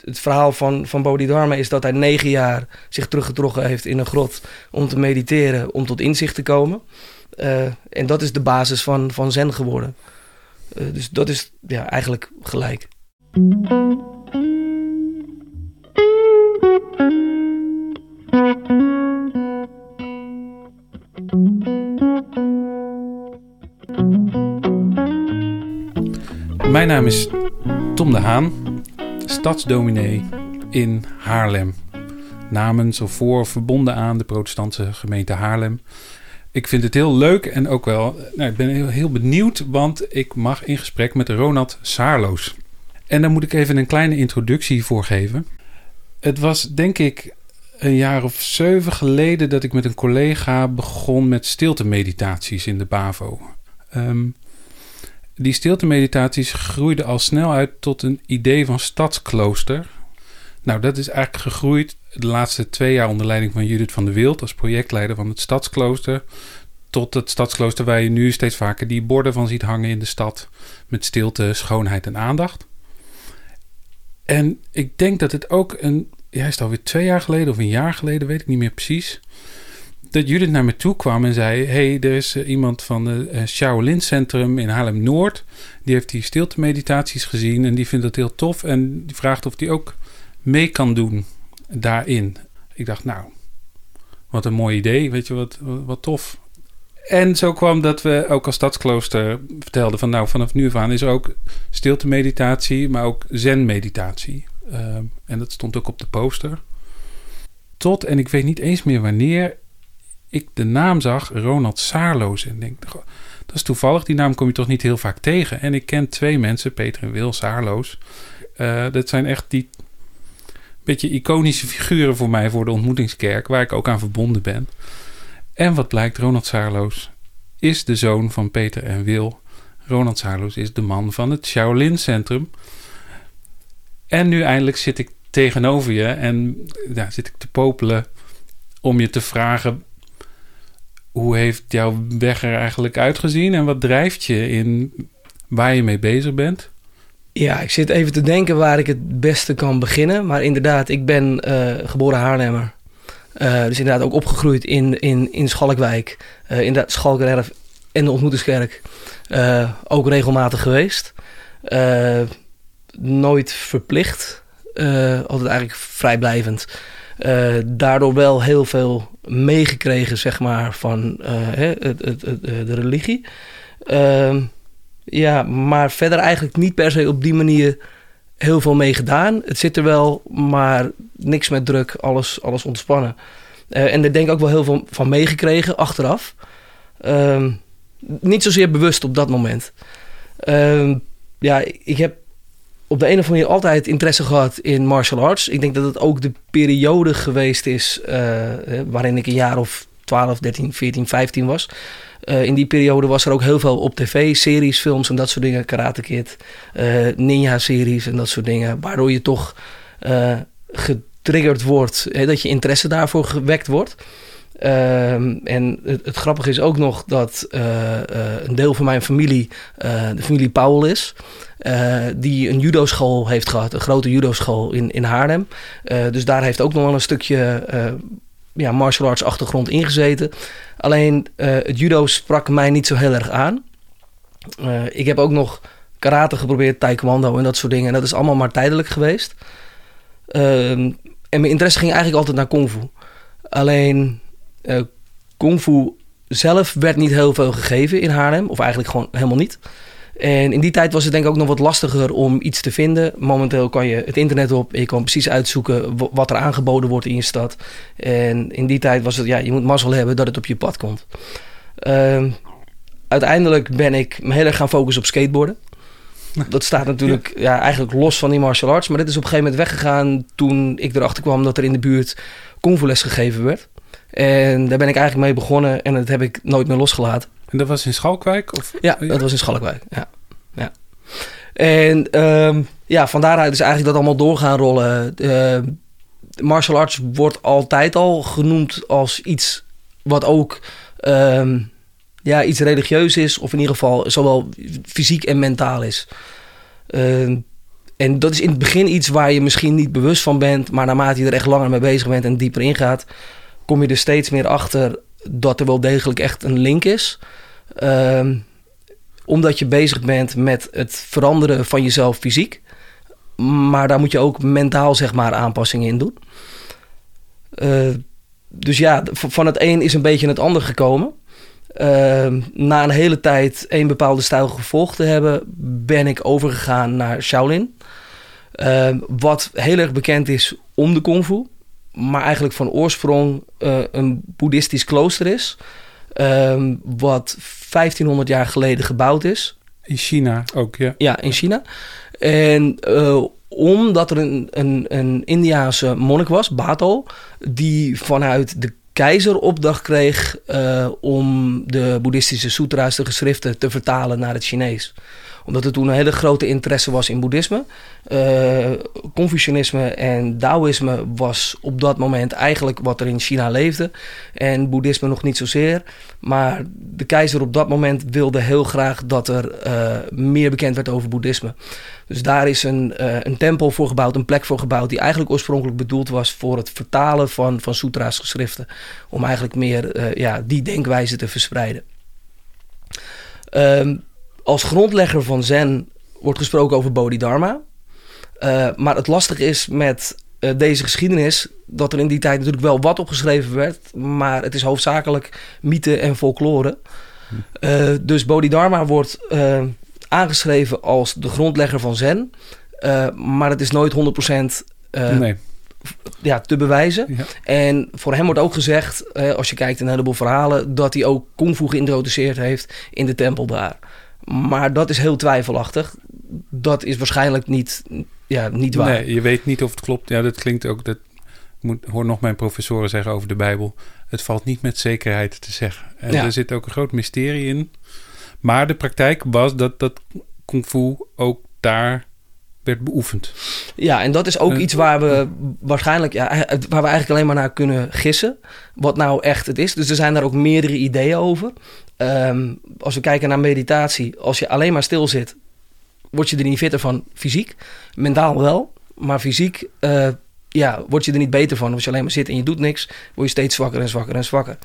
Het verhaal van, van Bodhidharma is dat hij negen jaar zich teruggetrokken heeft in een grot om te mediteren, om tot inzicht te komen. Uh, en dat is de basis van, van Zen geworden. Uh, dus dat is ja, eigenlijk gelijk. Mijn naam is Tom de Haan, stadsdominee in Haarlem. Namens of voor verbonden aan de protestantse gemeente Haarlem. Ik vind het heel leuk en ook wel, nou, ik ben heel, heel benieuwd, want ik mag in gesprek met Ronald Saarloos. En daar moet ik even een kleine introductie voor geven. Het was denk ik een jaar of zeven geleden dat ik met een collega begon met stilte-meditaties in de BAVO. Um, die stilte-meditaties groeiden al snel uit tot een idee van stadsklooster. Nou, dat is eigenlijk gegroeid de laatste twee jaar onder leiding van Judith van der Wild als projectleider van het stadsklooster. Tot het stadsklooster waar je nu steeds vaker die borden van ziet hangen in de stad. Met stilte, schoonheid en aandacht. En ik denk dat het ook een, ja, is het alweer twee jaar geleden of een jaar geleden, weet ik niet meer precies dat Judith naar me toe kwam en zei: hey, er is eh, iemand van het uh, Shaolin Centrum in Haarlem Noord. Die heeft die stilte meditaties gezien en die vindt het heel tof. En die vraagt of die ook mee kan doen daarin. Ik dacht, nou, wat een mooi idee. Weet je wat, wat, tof. En zo kwam dat we ook als stadsklooster vertelden van nou, vanaf nu af aan is er ook stilte meditatie, maar ook zen meditatie. Uh, en dat stond ook op de poster. Tot, en ik weet niet eens meer wanneer, ik de naam zag, Ronald Saarloos. En denk, dat is toevallig, die naam kom je toch niet heel vaak tegen. En ik ken twee mensen, Peter en Wil Saarloos. Uh, dat zijn echt die beetje iconische figuren voor mij voor de ontmoetingskerk, waar ik ook aan verbonden ben. En wat blijkt, Ronald Saarloos is de zoon van Peter en Wil. Ronald Saarloos is de man van het Shaolin Centrum. En nu eindelijk zit ik tegenover je en ja, zit ik te popelen om je te vragen hoe heeft jouw weg er eigenlijk uitgezien en wat drijft je in waar je mee bezig bent? Ja, ik zit even te denken waar ik het beste kan beginnen. Maar inderdaad, ik ben uh, geboren Haarlemmer. Uh, dus inderdaad ook opgegroeid in, in, in Schalkwijk. Uh, inderdaad, Schalkererf en de Ontmoetingskerk. ook regelmatig geweest. nooit verplicht. altijd eigenlijk vrijblijvend. Uh, daardoor wel heel veel meegekregen, zeg maar, van uh, het, het, het, de religie. Uh, ja, maar verder eigenlijk niet per se op die manier heel veel mee gedaan. Het zit er wel, maar niks met druk, alles, alles ontspannen. En daar denk ik ook wel heel veel van meegekregen achteraf. Ehm, niet zozeer bewust op dat moment. Ehm, ja, ik heb op de een of andere manier altijd interesse gehad in martial arts. Ik denk dat het ook de periode geweest is uh, waarin ik een jaar of 12, 13, 14, 15 was. Uh, in die periode was er ook heel veel op tv, series, films en dat soort dingen. Karate Kid, uh, ninja-series en dat soort dingen. Waardoor je toch getriggerd wordt, hè, dat je interesse daarvoor gewekt wordt. Uh, en het, grappige is ook nog dat uh, uh, een deel van mijn familie de familie Powell is. die een judo-school heeft gehad, een grote judo-school in, in Haarlem. dus daar heeft ook nog wel een stukje ja, martial arts achtergrond ingezeten. Alleen het judo sprak mij niet zo heel erg aan. ik heb ook nog karate geprobeerd, taekwondo en dat soort dingen. En dat is allemaal maar tijdelijk geweest. Ehm, en mijn interesse ging eigenlijk altijd naar kung fu. Alleen uh, kung fu zelf werd niet heel veel gegeven in Haarlem. Of eigenlijk gewoon helemaal niet. En in die tijd was het denk ik ook nog wat lastiger om iets te vinden. Momenteel kan je het internet op en je kan precies uitzoeken wat er aangeboden wordt in je stad. En in die tijd was het, ja, je moet mazzel hebben dat het op je pad komt. Uh, uiteindelijk ben ik me heel erg gaan focussen op skateboarden. Dat staat natuurlijk ja. eigenlijk los van die martial arts. Maar dit is op een gegeven moment weggegaan toen ik erachter kwam dat er in de buurt kung fu les gegeven werd. En daar ben ik eigenlijk mee begonnen en dat heb ik nooit meer losgelaten. En dat was in Schalkwijk? Of? Ja, dat was in Schalkwijk, ja. ja. En um, ja, van daaruit is eigenlijk dat allemaal doorgaan rollen. Uh, martial arts wordt altijd al genoemd als iets wat ook um, ja, iets religieus is. Of in ieder geval zowel fysiek en mentaal is. Uh, en dat is in het begin iets waar je misschien niet bewust van bent, maar naarmate je er echt langer mee bezig bent en dieper ingaat, kom je er steeds meer achter dat er wel degelijk echt een link is. Ehm, omdat je bezig bent met het veranderen van jezelf fysiek. Maar daar moet je ook mentaal zeg maar aanpassingen in doen. Uh, dus ja, van het een is een beetje het ander gekomen. Uh, na een hele tijd een bepaalde stijl gevolgd te hebben, ben ik overgegaan naar Shaolin. Uh, wat heel erg bekend is om de kung fu, maar eigenlijk van oorsprong uh, een boeddhistisch klooster is. Ehm, wat 1500 jaar geleden gebouwd is. In China ook, ja. Ja, in China. En uh, omdat er een, een, een Indiaanse monnik was, Bato, die vanuit de keizer opdracht kreeg uh, om de boeddhistische sutra's, de geschriften, te vertalen naar het Chinees omdat er toen een hele grote interesse was in boeddhisme. Uh, Confucianisme en Taoïsme was op dat moment eigenlijk wat er in China leefde. En boeddhisme nog niet zozeer. Maar de keizer op dat moment wilde heel graag dat er uh, meer bekend werd over boeddhisme. Dus daar is een, uh, een tempel voor gebouwd, een plek voor gebouwd... die eigenlijk oorspronkelijk bedoeld was voor het vertalen van, van sutra's geschriften. Om eigenlijk meer ja, die denkwijze te verspreiden. Um, als grondlegger van Zen wordt gesproken over Bodhidharma. Uh, maar het lastige is met uh, deze geschiedenis dat er in die tijd natuurlijk wel wat opgeschreven werd, maar het is hoofdzakelijk mythe en folklore. Uh, dus Bodhidharma wordt aangeschreven als de grondlegger van Zen, maar het is nooit 100% nee. ja, te bewijzen. Ja. En voor hem wordt ook gezegd, als je kijkt in een heleboel verhalen, dat hij ook kung fu geïntroduceerd heeft in de tempel daar. Maar dat is heel twijfelachtig. Dat is waarschijnlijk niet, ja, niet waar. Nee, je weet niet of het klopt. Ja, dat klinkt ook. Dat moet, hoor nog mijn professoren zeggen over de Bijbel. Het valt niet met zekerheid te zeggen. En ja. er zit ook een groot mysterie in. Maar de praktijk was dat dat kung fu ook daar werd beoefend. Ja, en dat is ook uh, iets waar we waarschijnlijk, ja, waar we eigenlijk alleen maar naar kunnen gissen. Wat nou echt het is. Dus er zijn daar ook meerdere ideeën over. Um, als we kijken naar meditatie, als je alleen maar stil zit, word je er niet fitter van fysiek. Mentaal wel, maar fysiek uh, ja, word je er niet beter van. Als je alleen maar zit en je doet niks, word je steeds zwakker en zwakker en zwakker.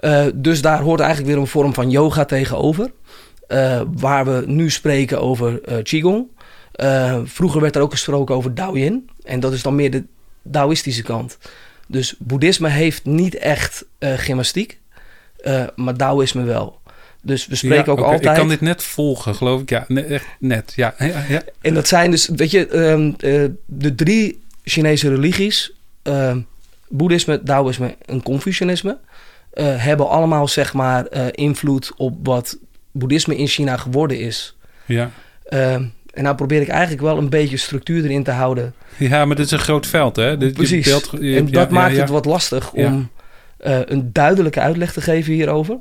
Uh, dus daar hoort eigenlijk weer een vorm van yoga tegenover. Uh, waar we nu spreken over Qigong. Vroeger werd er ook gesproken over Daoyin. En dat is dan meer de Taoïstische kant. Dus boeddhisme heeft niet echt gymnastiek. Uh, maar Taoïsme wel. Dus we spreken ja, ook okay. altijd... Ik kan dit net volgen, geloof ik. Ja, echt net. Ja, ja, ja. En dat zijn dus, weet je, um, uh, de drie Chinese religies... Uh, Boeddhisme, Taoïsme en Confucianisme... Uh, hebben allemaal, zeg maar, invloed op wat boeddhisme in China geworden is. Ja. Ehm, en nou probeer ik eigenlijk wel een beetje structuur erin te houden. Ja, maar dit is een groot veld, hè? Dit, Precies. Je beeld, je, en dat maakt het wat lastig om uh, een duidelijke uitleg te geven hierover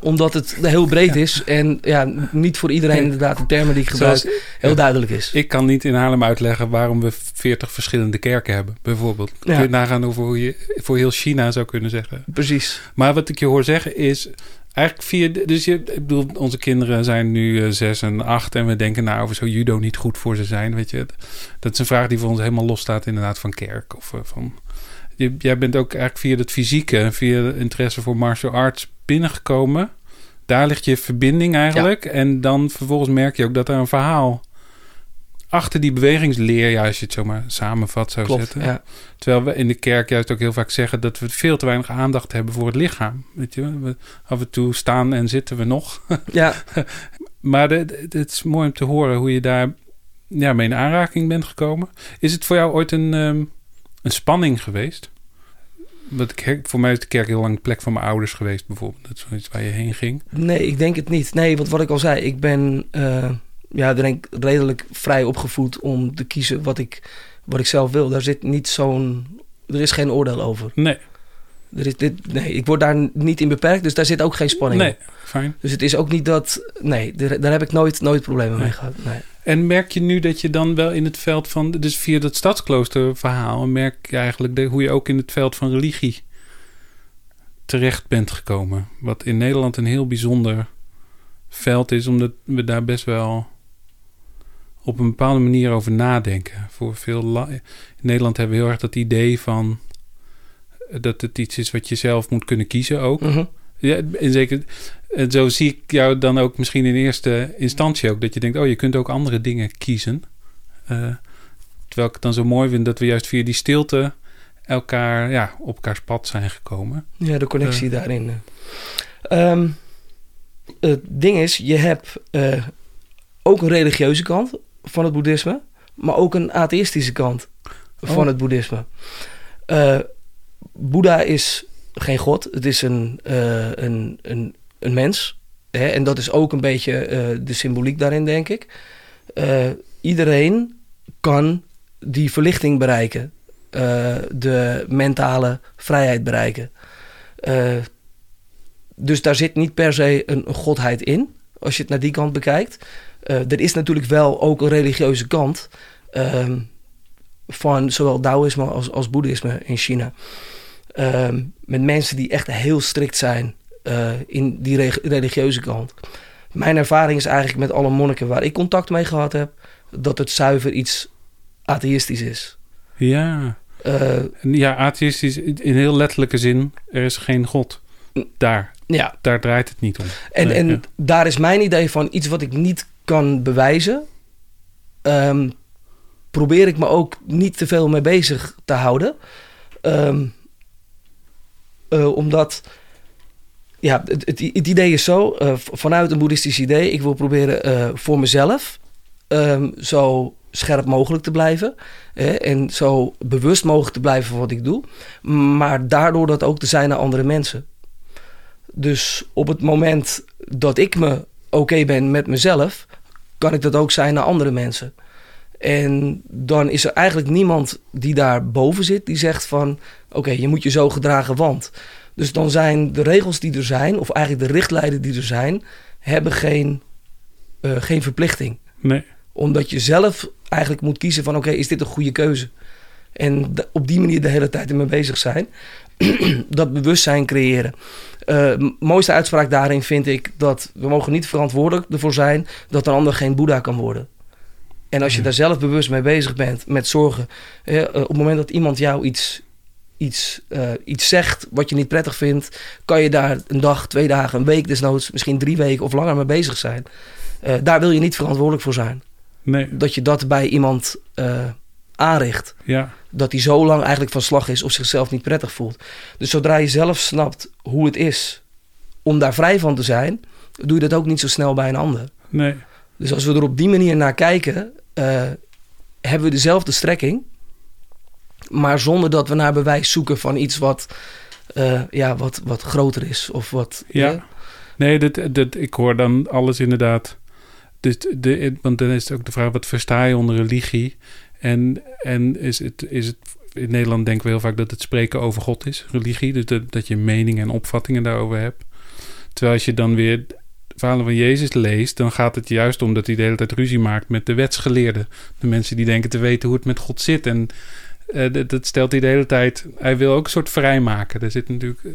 omdat het heel breed is en ja, niet voor iedereen inderdaad de termen die ik gebruik Zoals, heel duidelijk is. Ik kan niet in Haarlem uitleggen waarom we 40 verschillende kerken hebben, bijvoorbeeld. Kun je nagaan over hoe je voor heel China zou kunnen zeggen. Precies. Maar wat ik je hoor zeggen is, eigenlijk vier. Dus je, ik bedoel, onze kinderen zijn nu uh, zes en acht en we denken nou over zou judo niet goed voor ze zijn, weet je. Dat is een vraag die voor ons helemaal los staat inderdaad van kerk of uh, van je, jij bent ook eigenlijk via het fysieke, via de interesse voor martial arts binnengekomen. Daar ligt je verbinding eigenlijk. Ja. En dan vervolgens merk je ook dat er een verhaal achter die bewegingsleer, ja, als je het zomaar samenvat zou Klopt, zetten. Ja. Terwijl we in de kerk juist ook heel vaak zeggen dat we veel te weinig aandacht hebben voor het lichaam. Weet je, we, af en toe staan en zitten we nog. Ja. maar het is mooi om te horen hoe je daar ja, mee in aanraking bent gekomen. Is het voor jou ooit een, um, een spanning geweest? Want voor mij is de kerk heel lang de plek van mijn ouders geweest, bijvoorbeeld. Dat is zoiets waar je heen ging. Nee, ik denk het niet. Nee, want wat ik al zei, ik ben uh, ja, denk redelijk vrij opgevoed om te kiezen wat ik, wat ik zelf wil. Daar zit niet zo'n. Er is geen oordeel over. Nee. Er is dit, nee, ik word daar niet in beperkt, dus daar zit ook geen spanning nee, op. fijn. Dus het is ook niet dat... Nee, daar, daar heb ik nooit, nooit problemen Nee. mee gehad. Nee. En merk je nu dat je dan wel in het veld van... Dus via dat stadskloosterverhaal... merk je eigenlijk de, hoe je ook in het veld van religie terecht bent gekomen. Wat in Nederland een heel bijzonder veld is... omdat we daar best wel op een bepaalde manier over nadenken. Voor veel in Nederland hebben we heel erg dat idee van eh, dat het iets is wat je zelf moet kunnen kiezen ook. Mhm. Ja, en zeker. En zo zie ik jou dan ook misschien in eerste instantie ook. Dat je denkt, oh, je kunt ook andere dingen kiezen. Eh, terwijl ik het dan zo mooi vind dat we juist via die stilte elkaar ja, op elkaars pad zijn gekomen. Ja, de connectie daarin. Ehm, het ding is, je hebt eh, ook een religieuze kant van het boeddhisme, maar ook een atheïstische kant van Oh. het boeddhisme. Eh Boeddha is geen god, het is een, eh, een, een, een mens. Hè? En dat is ook een beetje eh, de symboliek daarin, denk ik. Iedereen kan die verlichting bereiken, de mentale vrijheid bereiken. Dus daar zit niet per se een, een godheid in, als je het naar die kant bekijkt. Eh, er is natuurlijk wel ook een religieuze kant ehm, van zowel Taoïsme als, als Boeddhisme in China. Ehm, met mensen die echt heel strikt zijn eh, in die re- religieuze kant. Mijn ervaring is eigenlijk met alle monniken waar ik contact mee gehad heb, dat het zuiver iets atheïstisch is. Ja, Eh, ja atheïstisch in heel letterlijke zin. Er is geen god. Daar, ja, daar draait het niet om. En, Nee, en ja. daar is mijn idee van iets wat ik niet kan bewijzen. ehm, probeer ik me ook niet te veel mee bezig te houden. Ehm, eh, omdat, ja, het, idee is zo, eh, vanuit een boeddhistisch idee, ik wil proberen eh, voor mezelf ehm, zo scherp mogelijk te blijven. Hè, en zo bewust mogelijk te blijven van wat ik doe. Maar daardoor dat ook te zijn naar andere mensen. Dus op het moment dat ik me oké ben met mezelf, kan ik dat ook zijn naar andere mensen. En dan is er eigenlijk niemand die daar boven zit die zegt van oké, je moet je zo gedragen, want. Dus dan zijn de regels die er zijn, of eigenlijk de richtlijnen die er zijn, hebben geen, eh, geen verplichting. Nee, Omdat je zelf eigenlijk moet kiezen van oké, is dit een goede keuze? En op die manier de hele tijd ermee bezig zijn. dat bewustzijn creëren. Eh, mooiste uitspraak daarin vind ik dat we mogen niet verantwoordelijk ervoor zijn dat een ander geen Boeddha kan worden. En als je Ja. daar zelf bewust mee bezig bent, met zorgen. eh, op het moment dat iemand jou iets, iets, eh, iets zegt wat je niet prettig vindt, kan je daar een dag, twee dagen, een week desnoods, misschien drie weken of langer mee bezig zijn. Daar wil je niet verantwoordelijk voor zijn nee, dat je dat bij iemand aanricht. ja, Dat hij zo lang eigenlijk van slag is of zichzelf niet prettig voelt. Dus zodra je zelf snapt hoe het is om daar vrij van te zijn, doe je dat ook niet zo snel bij een ander. nee. Dus als we er op die manier naar kijken, eh, hebben we dezelfde strekking, maar zonder dat we naar bewijs zoeken van iets wat, eh, ja, wat, wat groter is. Of wat, Ja. Nee, dat, dat, ik hoor dan alles inderdaad. Dus de, want dan is het ook de vraag, wat versta je onder religie? En, en is, het, is het... In Nederland denken we heel vaak dat het spreken over God is, religie. Dus dat, je meningen en opvattingen daarover hebt. Terwijl als je dan weer verhalen van Jezus leest... dan gaat het juist om dat hij de hele tijd ruzie maakt met de wetsgeleerden. De mensen die denken te weten hoe het met God zit. En eh, dat, dat stelt hij de hele tijd... Hij wil ook een soort vrijmaken. Er zit natuurlijk... eh,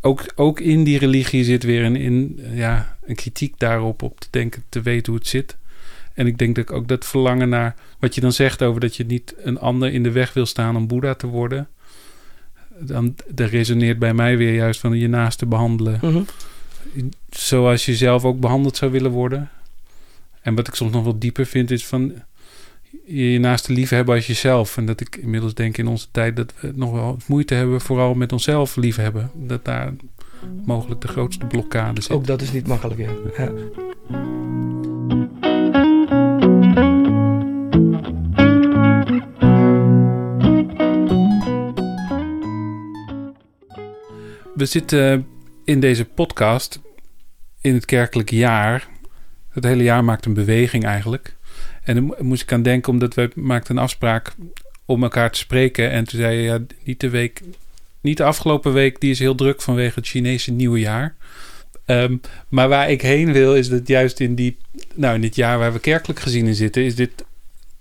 ook, ook in die religie zit weer een, in, ja, een kritiek daarop, op te denken, te weten hoe het zit. En ik denk dat ik ook dat verlangen naar wat je dan zegt over dat je niet een ander in de weg wil staan om Boeddha te worden. Dan dat resoneert bij mij weer juist van je naaste behandelen mhm. zoals je zelf ook behandeld zou willen worden. En wat ik soms nog wel dieper vind is van je je naaste lief hebben als jezelf. En dat ik inmiddels denk in onze tijd dat we nog wel moeite hebben, vooral met onszelf lief hebben. Dat daar mogelijk de grootste blokkade zit. Ook dat is niet makkelijk. Ja. Ja. We zitten in deze podcast in het kerkelijke jaar. Het hele jaar maakt een beweging eigenlijk. En mo- moest ik aan denken, omdat we maakten een afspraak om elkaar te spreken. En toen zei je, ja, niet de week, niet de afgelopen week, die is heel druk vanwege het Chinese nieuwe jaar. Ehm, maar waar ik heen wil, is dat juist in, die, nou, in dit jaar waar we kerkelijk gezien in zitten, is dit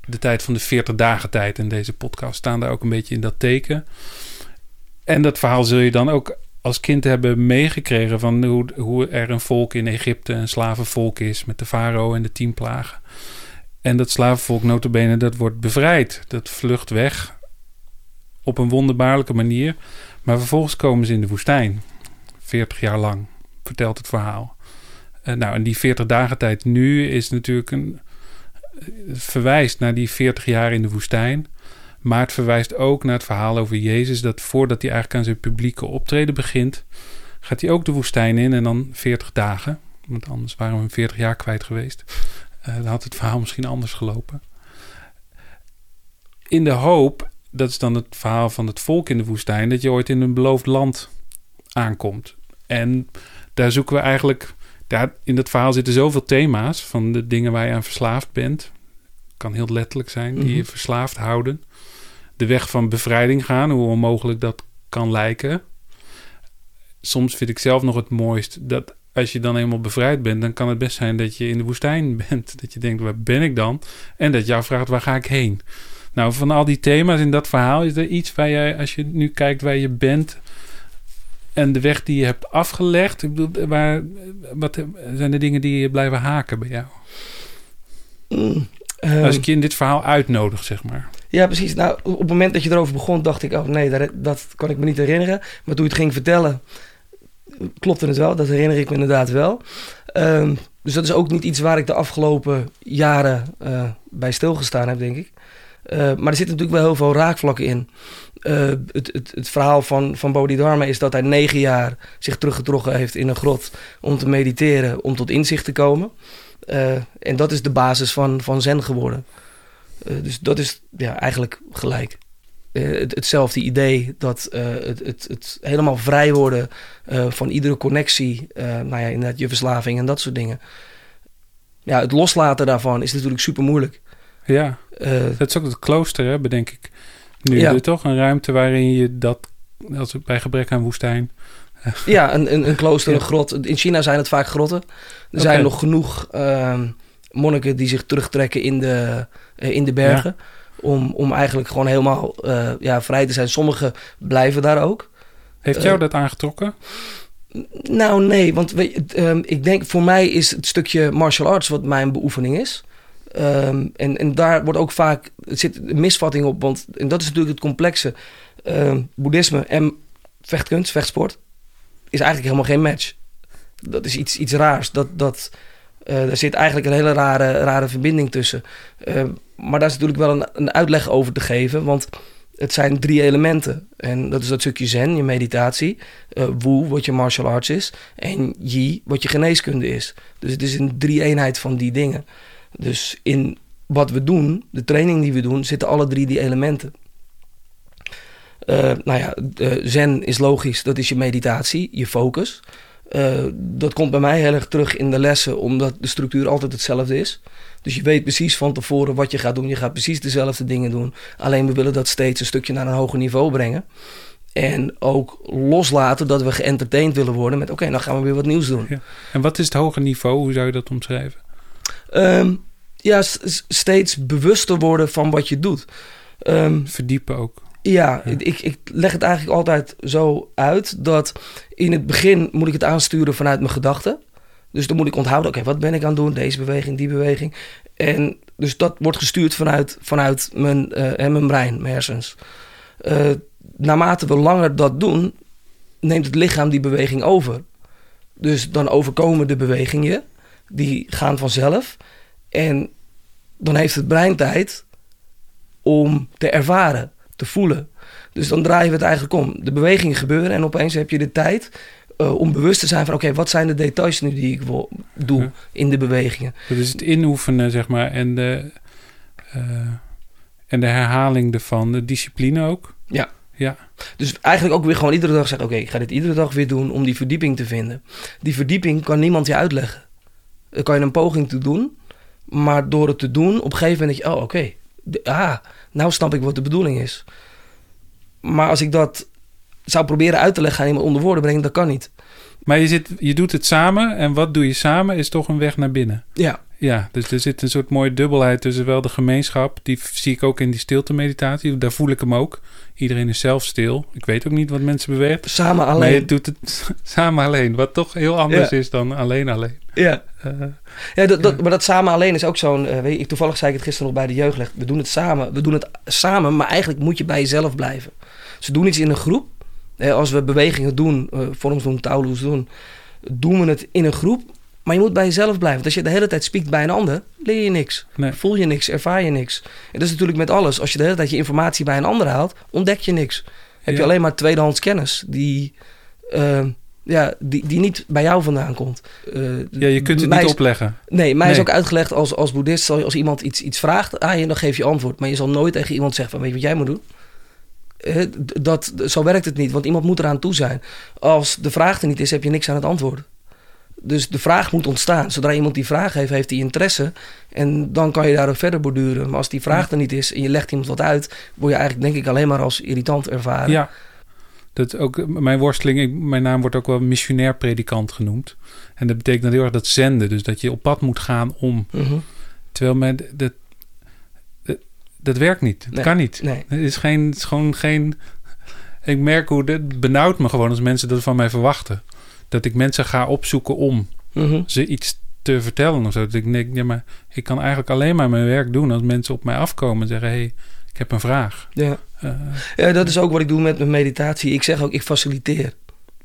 de tijd van de 40 dagen tijd. En deze podcast staan daar ook een beetje in dat teken. En dat verhaal zul je dan ook als kind hebben meegekregen van hoe, hoe er een volk in Egypte, een slavenvolk is met de farao en de tien plagen. En dat slavenvolk notabene, dat wordt bevrijd. Dat vlucht weg op een wonderbaarlijke manier. Maar vervolgens komen ze in de woestijn. 40 jaar lang, vertelt het verhaal. Uh, nou, en die 40 dagen tijd nu is natuurlijk een... verwijst naar die 40 jaar in de woestijn. Maar het verwijst ook naar het verhaal over Jezus... dat voordat hij eigenlijk aan zijn publieke optreden begint... gaat hij ook de woestijn in en dan 40 dagen. Want anders waren we hem 40 jaar kwijt geweest. Uh, dan had het verhaal misschien anders gelopen. In de hoop, dat is dan het verhaal van het volk in de woestijn... dat je ooit in een beloofd land aankomt. En daar zoeken we eigenlijk... Daar, in dat verhaal zitten zoveel thema's... van de dingen waar je aan verslaafd bent. Kan heel letterlijk zijn, die je verslaafd houden de weg van bevrijding gaan, hoe onmogelijk dat kan lijken. Soms vind ik zelf nog het mooist dat als je dan eenmaal bevrijd bent, dan kan het best zijn dat je in de woestijn bent. Dat je denkt, waar ben ik dan? En dat jou vraagt, waar ga ik heen? Nou, van al die thema's in dat verhaal, is er iets waar jij, als je nu kijkt waar je bent en de weg die je hebt afgelegd, ik bedoel, waar, wat zijn de dingen die je blijven haken bij jou? Mm, als ik je in dit verhaal uitnodig, zeg maar. Ja, precies. Nou, op het moment dat je erover begon, dacht ik, oh nee, dat, kan ik me niet herinneren. Maar toen je het ging vertellen, klopte het wel. Dat herinner ik me inderdaad wel. Um, dus dat is ook niet iets waar ik de afgelopen jaren uh, bij stilgestaan heb, denk ik. Uh, maar er zitten natuurlijk wel heel veel raakvlakken in. Uh, het, het, het, verhaal van, van Bodhidharma is dat hij negen jaar zich teruggetrokken heeft in een grot om te mediteren, om tot inzicht te komen. en dat is de basis van, van Zen geworden. Eh, dus dat is ja, eigenlijk gelijk. Uh, het, hetzelfde idee dat uh, het, het, het, helemaal vrij worden van iedere connectie, nou ja, inderdaad je verslaving en dat soort dingen. Ja, het loslaten daarvan is natuurlijk super moeilijk. Ja, dat is ook het klooster, hè, bedenk ik. Nu ja. toch een ruimte waarin je dat, als bij gebrek aan woestijn... ja, een, een, een klooster, een grot. In China zijn het vaak grotten. Er okay. zijn nog genoeg ehm, monniken die zich terugtrekken in de, uh, in de bergen. Om, om eigenlijk gewoon helemaal uh, ja, vrij te zijn. Sommigen blijven daar ook. Heeft jou uh, dat aangetrokken? Nou, nee. Want weet, um, ik denk voor mij is het stukje martial arts wat mijn beoefening is. Um, en, en daar wordt ook vaak zit een misvatting op. Want en dat is natuurlijk het complexe. Um, boeddhisme en vechtkunst, vechtsport, is eigenlijk helemaal geen match. Dat is iets, iets raars. Dat, dat, uh, er zit eigenlijk een hele rare, rare verbinding tussen. Uh, maar daar is natuurlijk wel een, een, uitleg over te geven, want het zijn drie elementen. En dat is dat stukje zen, je meditatie. Uh, Wu, wat je martial arts is. En Yi, wat je geneeskunde is. Dus het is een drie-eenheid van die dingen. Dus in wat we doen, de training die we doen, zitten alle drie die elementen. nou ja, zen is logisch, dat is je meditatie, je focus. Uh, dat komt bij mij heel erg terug in de lessen, omdat de structuur altijd hetzelfde is. Dus je weet precies van tevoren wat je gaat doen. Je gaat precies dezelfde dingen doen. Alleen we willen dat steeds een stukje naar een hoger niveau brengen. En ook loslaten dat we geëntertained willen worden met... oké, okay, dan gaan we weer wat nieuws doen. Ja. En wat is het hoger niveau? Hoe zou je dat omschrijven? Um, ja, steeds bewuster worden van wat je doet. Um, Verdiepen ook. Ja, Ik, ik leg het eigenlijk altijd zo uit dat in het begin moet ik het aansturen vanuit mijn gedachten. Dus dan moet ik onthouden, oké, wat ben ik aan het doen? Deze beweging, die beweging. En dus dat wordt gestuurd vanuit, vanuit mijn, uh, mijn brein, mijn hersens. Uh, naarmate we langer dat doen, neemt het lichaam die beweging over. Dus dan overkomen de bewegingen, die gaan vanzelf. En dan heeft het brein tijd om te ervaren te voelen. Dus dan draaien we het eigenlijk om. De bewegingen gebeuren en opeens heb je de tijd uh, om bewust te zijn van... oké, wat zijn de details nu die ik wil, doe ja. in de bewegingen. Dat is het inoefenen, zeg maar, en de, uh, en de herhaling ervan, de discipline ook. Ja. Ja. Dus eigenlijk ook weer gewoon iedere dag zeggen... oké, ik ga dit iedere dag weer doen om die verdieping te vinden. Die verdieping kan niemand je uitleggen. Daar kan je een poging te doen... maar door het te doen, op een gegeven moment denk je... oh, oké, okay, ah, nou snap ik wat de bedoeling is. Maar als ik dat zou proberen uit te leggen aan iemand onder woorden brengen, dat kan niet. Maar je, zit, je doet het samen en wat doe je samen is toch een weg naar binnen. Ja. Ja, dus er zit een soort mooie dubbelheid tussen wel de gemeenschap. Die zie ik ook in die stilte meditatie. Daar voel ik hem ook. Iedereen is zelf stil. Ik weet ook niet wat mensen beweegt. Samen alleen. Maar je doet het samen alleen. Wat toch heel anders Ja. is dan alleen alleen. Ja. Eh, Ja, dat, dat, maar dat samen alleen is ook zo'n... weet je, ik, toevallig zei ik het gisteren nog bij de jeugdleg. We doen het samen. We doen het samen, maar eigenlijk moet je bij jezelf blijven. Ze doen iets in een groep. Als we bewegingen doen, eh, vorms doen, touwloes doen... doen we het in een groep. Maar je moet bij jezelf blijven. Want als je de hele tijd spiekt bij een ander, leer je niks. Nee. Voel je niks, ervaar je niks. En dat is natuurlijk met alles. Als je de hele tijd je informatie bij een ander haalt, ontdek je niks. Heb je alleen maar tweedehands kennis die, eh, ja, die, die niet bij jou vandaan komt. Eh, ja, je kunt het niet is- opleggen. Nee, mij is ook uitgelegd als, als boeddhist, als iemand iets, iets vraagt aan je, dan geef je antwoord. Maar je zal nooit tegen iemand zeggen van, weet je wat jij moet doen? Eh, Dat, zo werkt het niet, want iemand moet eraan toe zijn. Als de vraag er niet is, heb je niks aan het antwoord. Dus de vraag moet ontstaan. Zodra iemand die vraag heeft, heeft hij interesse. En dan kan je daar ook verder borduren. Maar als die vraag er niet is en je legt iemand wat uit... word je eigenlijk denk ik alleen maar als irritant ervaren. Ja. Dat is ook mijn worsteling. Ik, mijn naam wordt ook wel missionair predikant genoemd. En dat betekent dan heel erg dat zenden. Dus dat je op pad moet gaan om. Mhm. Terwijl men, dat, dat, dat werkt niet. Dat Nee. kan niet. Nee. Het is, geen, het is gewoon geen. Ik merk hoe het benauwt me gewoon als mensen dat van mij verwachten. Dat ik mensen ga opzoeken om Mhm. ze iets te vertellen of zo. Dat ik denk, ja, maar ik kan eigenlijk alleen maar mijn werk doen als mensen op mij afkomen en zeggen: hé, hey, ik heb een vraag. Ja. Eh, Ja, dat is ook wat ik doe met mijn meditatie. Ik zeg ook, ik faciliteer.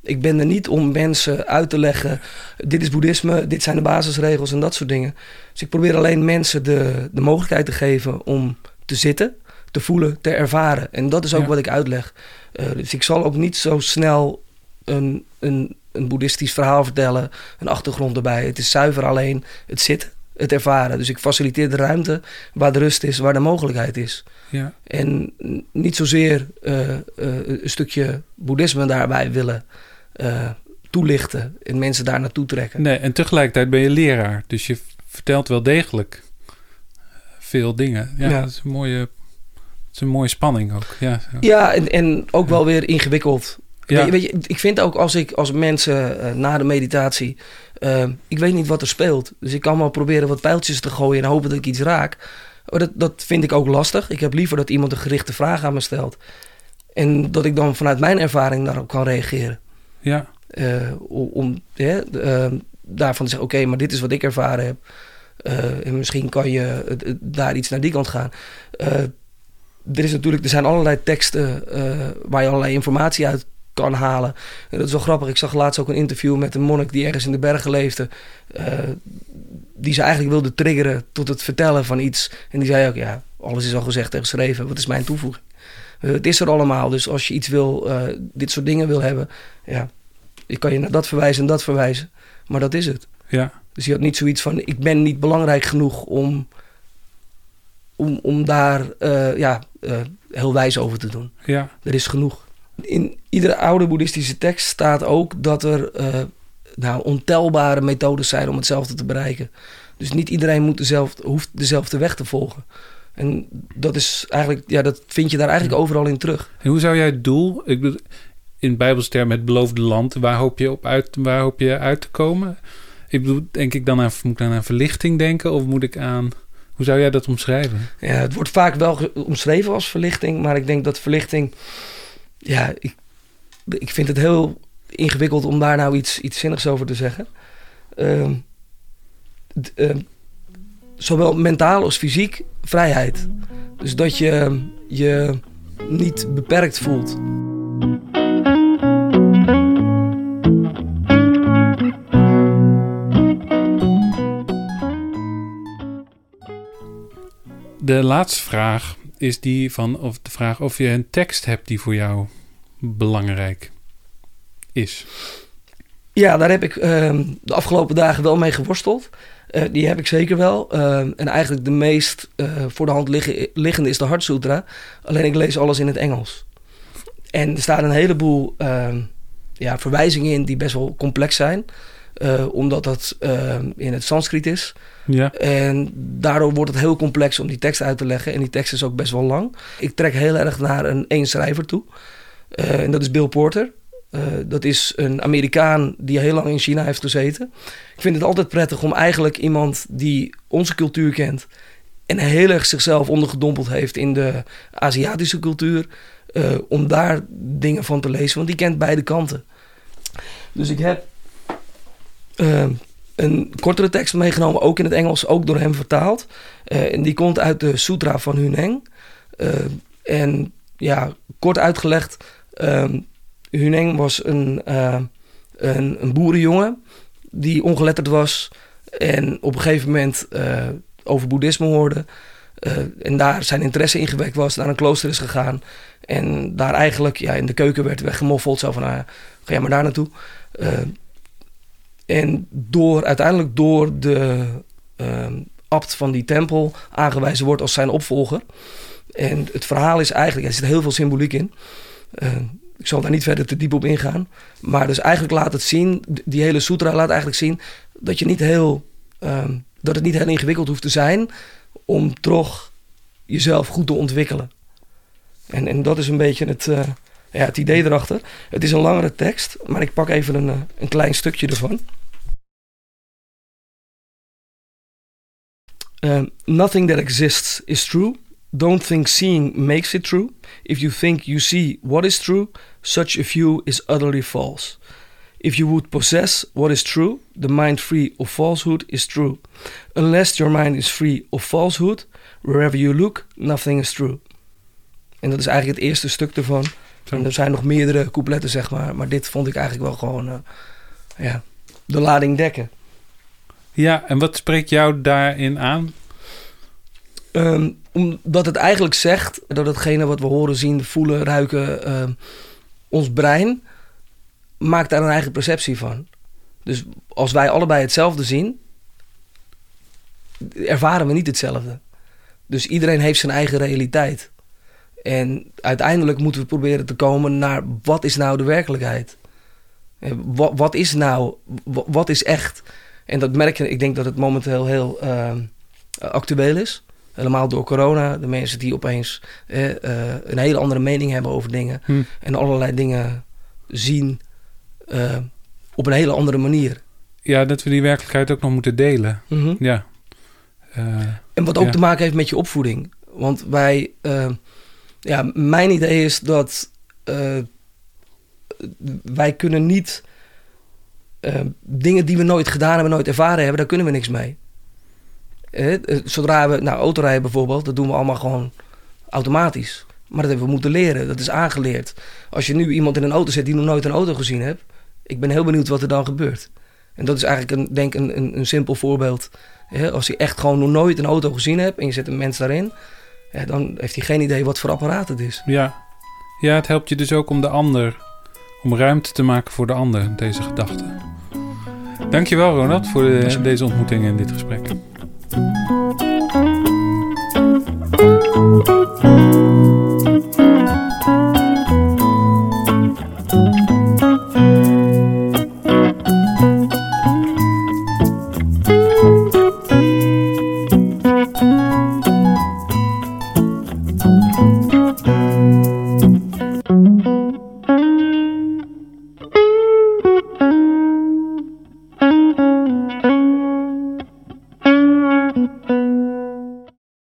Ik ben er niet om mensen uit te leggen... dit is boeddhisme, dit zijn de basisregels en dat soort dingen. Dus ik probeer alleen mensen de, de mogelijkheid te geven om te zitten... te voelen, te ervaren. En dat is ook Ja. wat ik uitleg. Eh, dus ik zal ook niet zo snel een, een, een boeddhistisch verhaal vertellen... een achtergrond erbij. Het is zuiver alleen het zitten, het ervaren. Dus ik faciliteer de ruimte waar de rust is, waar de mogelijkheid is. ja, En niet zozeer eh, eh, een stukje boeddhisme daarbij willen eh, toelichten en mensen daar naartoe trekken. nee, en tegelijkertijd ben je leraar. Dus je vertelt wel degelijk veel dingen. Ja, Ja. dat is een mooie, dat is een mooie spanning ook. Ja. Ja, en, en ook wel weer ingewikkeld. Ja. Weet, je, weet je, ik vind ook als ik als mensen eh, na de meditatie, eh, ik weet niet wat er speelt. Dus ik kan wel proberen wat pijltjes te gooien en hopen dat ik iets raak. Maar dat, dat vind ik ook lastig. Ik heb liever dat iemand een gerichte vraag aan me stelt. En dat ik dan vanuit mijn ervaring daarop kan reageren. ja, eh, om daarvan te zeggen: oké, maar dit is wat ik ervaren heb. En misschien kan je daar iets naar die kant gaan. Er, is natuurlijk, er zijn allerlei teksten waar je allerlei informatie uit kan halen. En dat is wel grappig. Ik zag laatst ook een interview met een monnik die ergens in de bergen leefde. eh, die ze eigenlijk wilde triggeren tot het vertellen van iets. En die zei ook: ja, alles is al gezegd en geschreven. Wat is mijn toevoeging? Eh, het is er allemaal. Dus als je iets wil, eh, dit soort dingen wil hebben, ja, ik kan je naar dat verwijzen en dat verwijzen. Maar dat is het. ja, Dus je had niet zoiets van: ik ben niet belangrijk genoeg om, om, om daar ja, heel wijs over te doen. ja, Er is genoeg. In iedere oude boeddhistische tekst staat ook dat er eh, nou, ontelbare methodes zijn om hetzelfde te bereiken. Dus niet iedereen moet dezelfde, hoeft dezelfde weg te volgen. En dat is eigenlijk, ja, dat vind je daar eigenlijk overal in terug. En hoe zou jij het doel, ik bedoel, in het beloofde land, waar hoop je op uit, waar hoop je uit te komen? Ik bedoel, denk ik dan aan, moet ik dan aan verlichting denken of moet ik aan, hoe zou jij dat omschrijven? Ja, het wordt vaak wel omschreven als verlichting, maar ik denk dat verlichting, ja, ik, ik vind het heel ingewikkeld om daar nou iets, iets zinnigs over te zeggen. Ehm, ehm, zowel mentaal als fysiek vrijheid. Dus dat je je niet beperkt voelt. De laatste vraag is die van of de vraag of je een tekst hebt die voor jou belangrijk is. Ja, daar heb ik ehm, de afgelopen dagen wel mee geworsteld. Eh, die heb ik zeker wel. Ehm, en eigenlijk de meest eh, voor de hand liggen, liggende is de Hart Sutra. Alleen ik lees alles in het Engels. En er staan een heleboel ehm, ja, verwijzingen in die best wel complex zijn. Eh, omdat dat ehm, in het Sanskriet is. Ja, En daardoor wordt het heel complex om die tekst uit te leggen. En die tekst is ook best wel lang. Ik trek heel erg naar een één schrijver toe. Eh, en dat is Bill Porter. Eh, dat is een Amerikaan die heel lang in China heeft gezeten. Ik vind het altijd prettig om eigenlijk iemand die onze cultuur kent en heel erg zichzelf ondergedompeld heeft in de Aziatische cultuur, eh, om daar dingen van te lezen, want die kent beide kanten. Dus ik heb uh, een kortere tekst meegenomen, ook in het Engels, ook door hem vertaald. Uh, en die komt uit de Sutra van Huneng. en ja, kort uitgelegd, ehm, Huneng was een, een, boerenjongen die ongeletterd was en op een gegeven moment over boeddhisme hoorde. En daar zijn interesse in gewekt was, naar een klooster is gegaan. En daar eigenlijk ja, in de keuken werd weggemoffeld. Zo van, nou, ga jij maar daar naartoe. En door, uiteindelijk door de uh, abt van die tempel aangewezen wordt als zijn opvolger. En het verhaal is eigenlijk, er zit heel veel symboliek in. ik zal daar niet verder te diep op ingaan. Maar dus eigenlijk laat het zien, die hele sutra laat eigenlijk zien... dat je niet heel ehm, dat het niet heel ingewikkeld hoeft te zijn om toch jezelf goed te ontwikkelen. En, en dat is een beetje het, uh, ja, het idee erachter. Het is een langere tekst, maar ik pak even een, uh, een klein stukje ervan. Uh, nothing that exists is true. Don't think seeing makes it true. If you think you see what is true, such a view is utterly false. If you would possess what is true, the mind free of falsehood is true. Unless your mind is free of falsehood, wherever you look, nothing is true. En dat is eigenlijk het eerste stuk ervan. Er zijn nog meerdere coupletten, zeg maar. Maar dit vond ik eigenlijk wel gewoon uh, ja, de lading dekken. Ja, en wat spreekt jou daarin aan? Um, omdat het eigenlijk zegt dat hetgene wat we horen, zien, voelen, ruiken, uh, ons brein maakt daar een eigen perceptie van. Dus als wij allebei hetzelfde zien, ervaren we niet hetzelfde. Dus iedereen heeft zijn eigen realiteit. En uiteindelijk moeten we proberen te komen naar wat is nou de werkelijkheid? Wat, wat is nou, wat, is echt? En dat merk je, ik denk dat het momenteel heel uh, actueel is. Helemaal door corona. De mensen die opeens uh, een hele andere mening hebben over dingen. Hm. En allerlei dingen zien uh, op een hele andere manier. Ja, dat we die werkelijkheid ook nog moeten delen. Mm -hmm. Ja. En wat ook ja. te maken heeft met je opvoeding. Want wij, ja, mijn idee is dat wij kunnen niet dingen die we nooit gedaan hebben, nooit ervaren hebben, daar kunnen we niks mee. zodra we, nou, autorijden bijvoorbeeld, dat doen we allemaal gewoon automatisch. Maar dat hebben we moeten leren, dat is aangeleerd. Als je nu iemand in een auto zet die nog nooit een auto gezien heeft, ik ben heel benieuwd wat er dan gebeurt. En dat is eigenlijk een, denk een, een, een simpel voorbeeld. als je echt gewoon nog nooit een auto gezien hebt en je zet een mens daarin, dan heeft hij geen idee wat voor apparaat het is. Ja. ja, het helpt je dus ook om de ander, om ruimte te maken voor de ander, deze gedachte. Dankjewel Ronald voor de, deze ontmoeting en dit gesprek.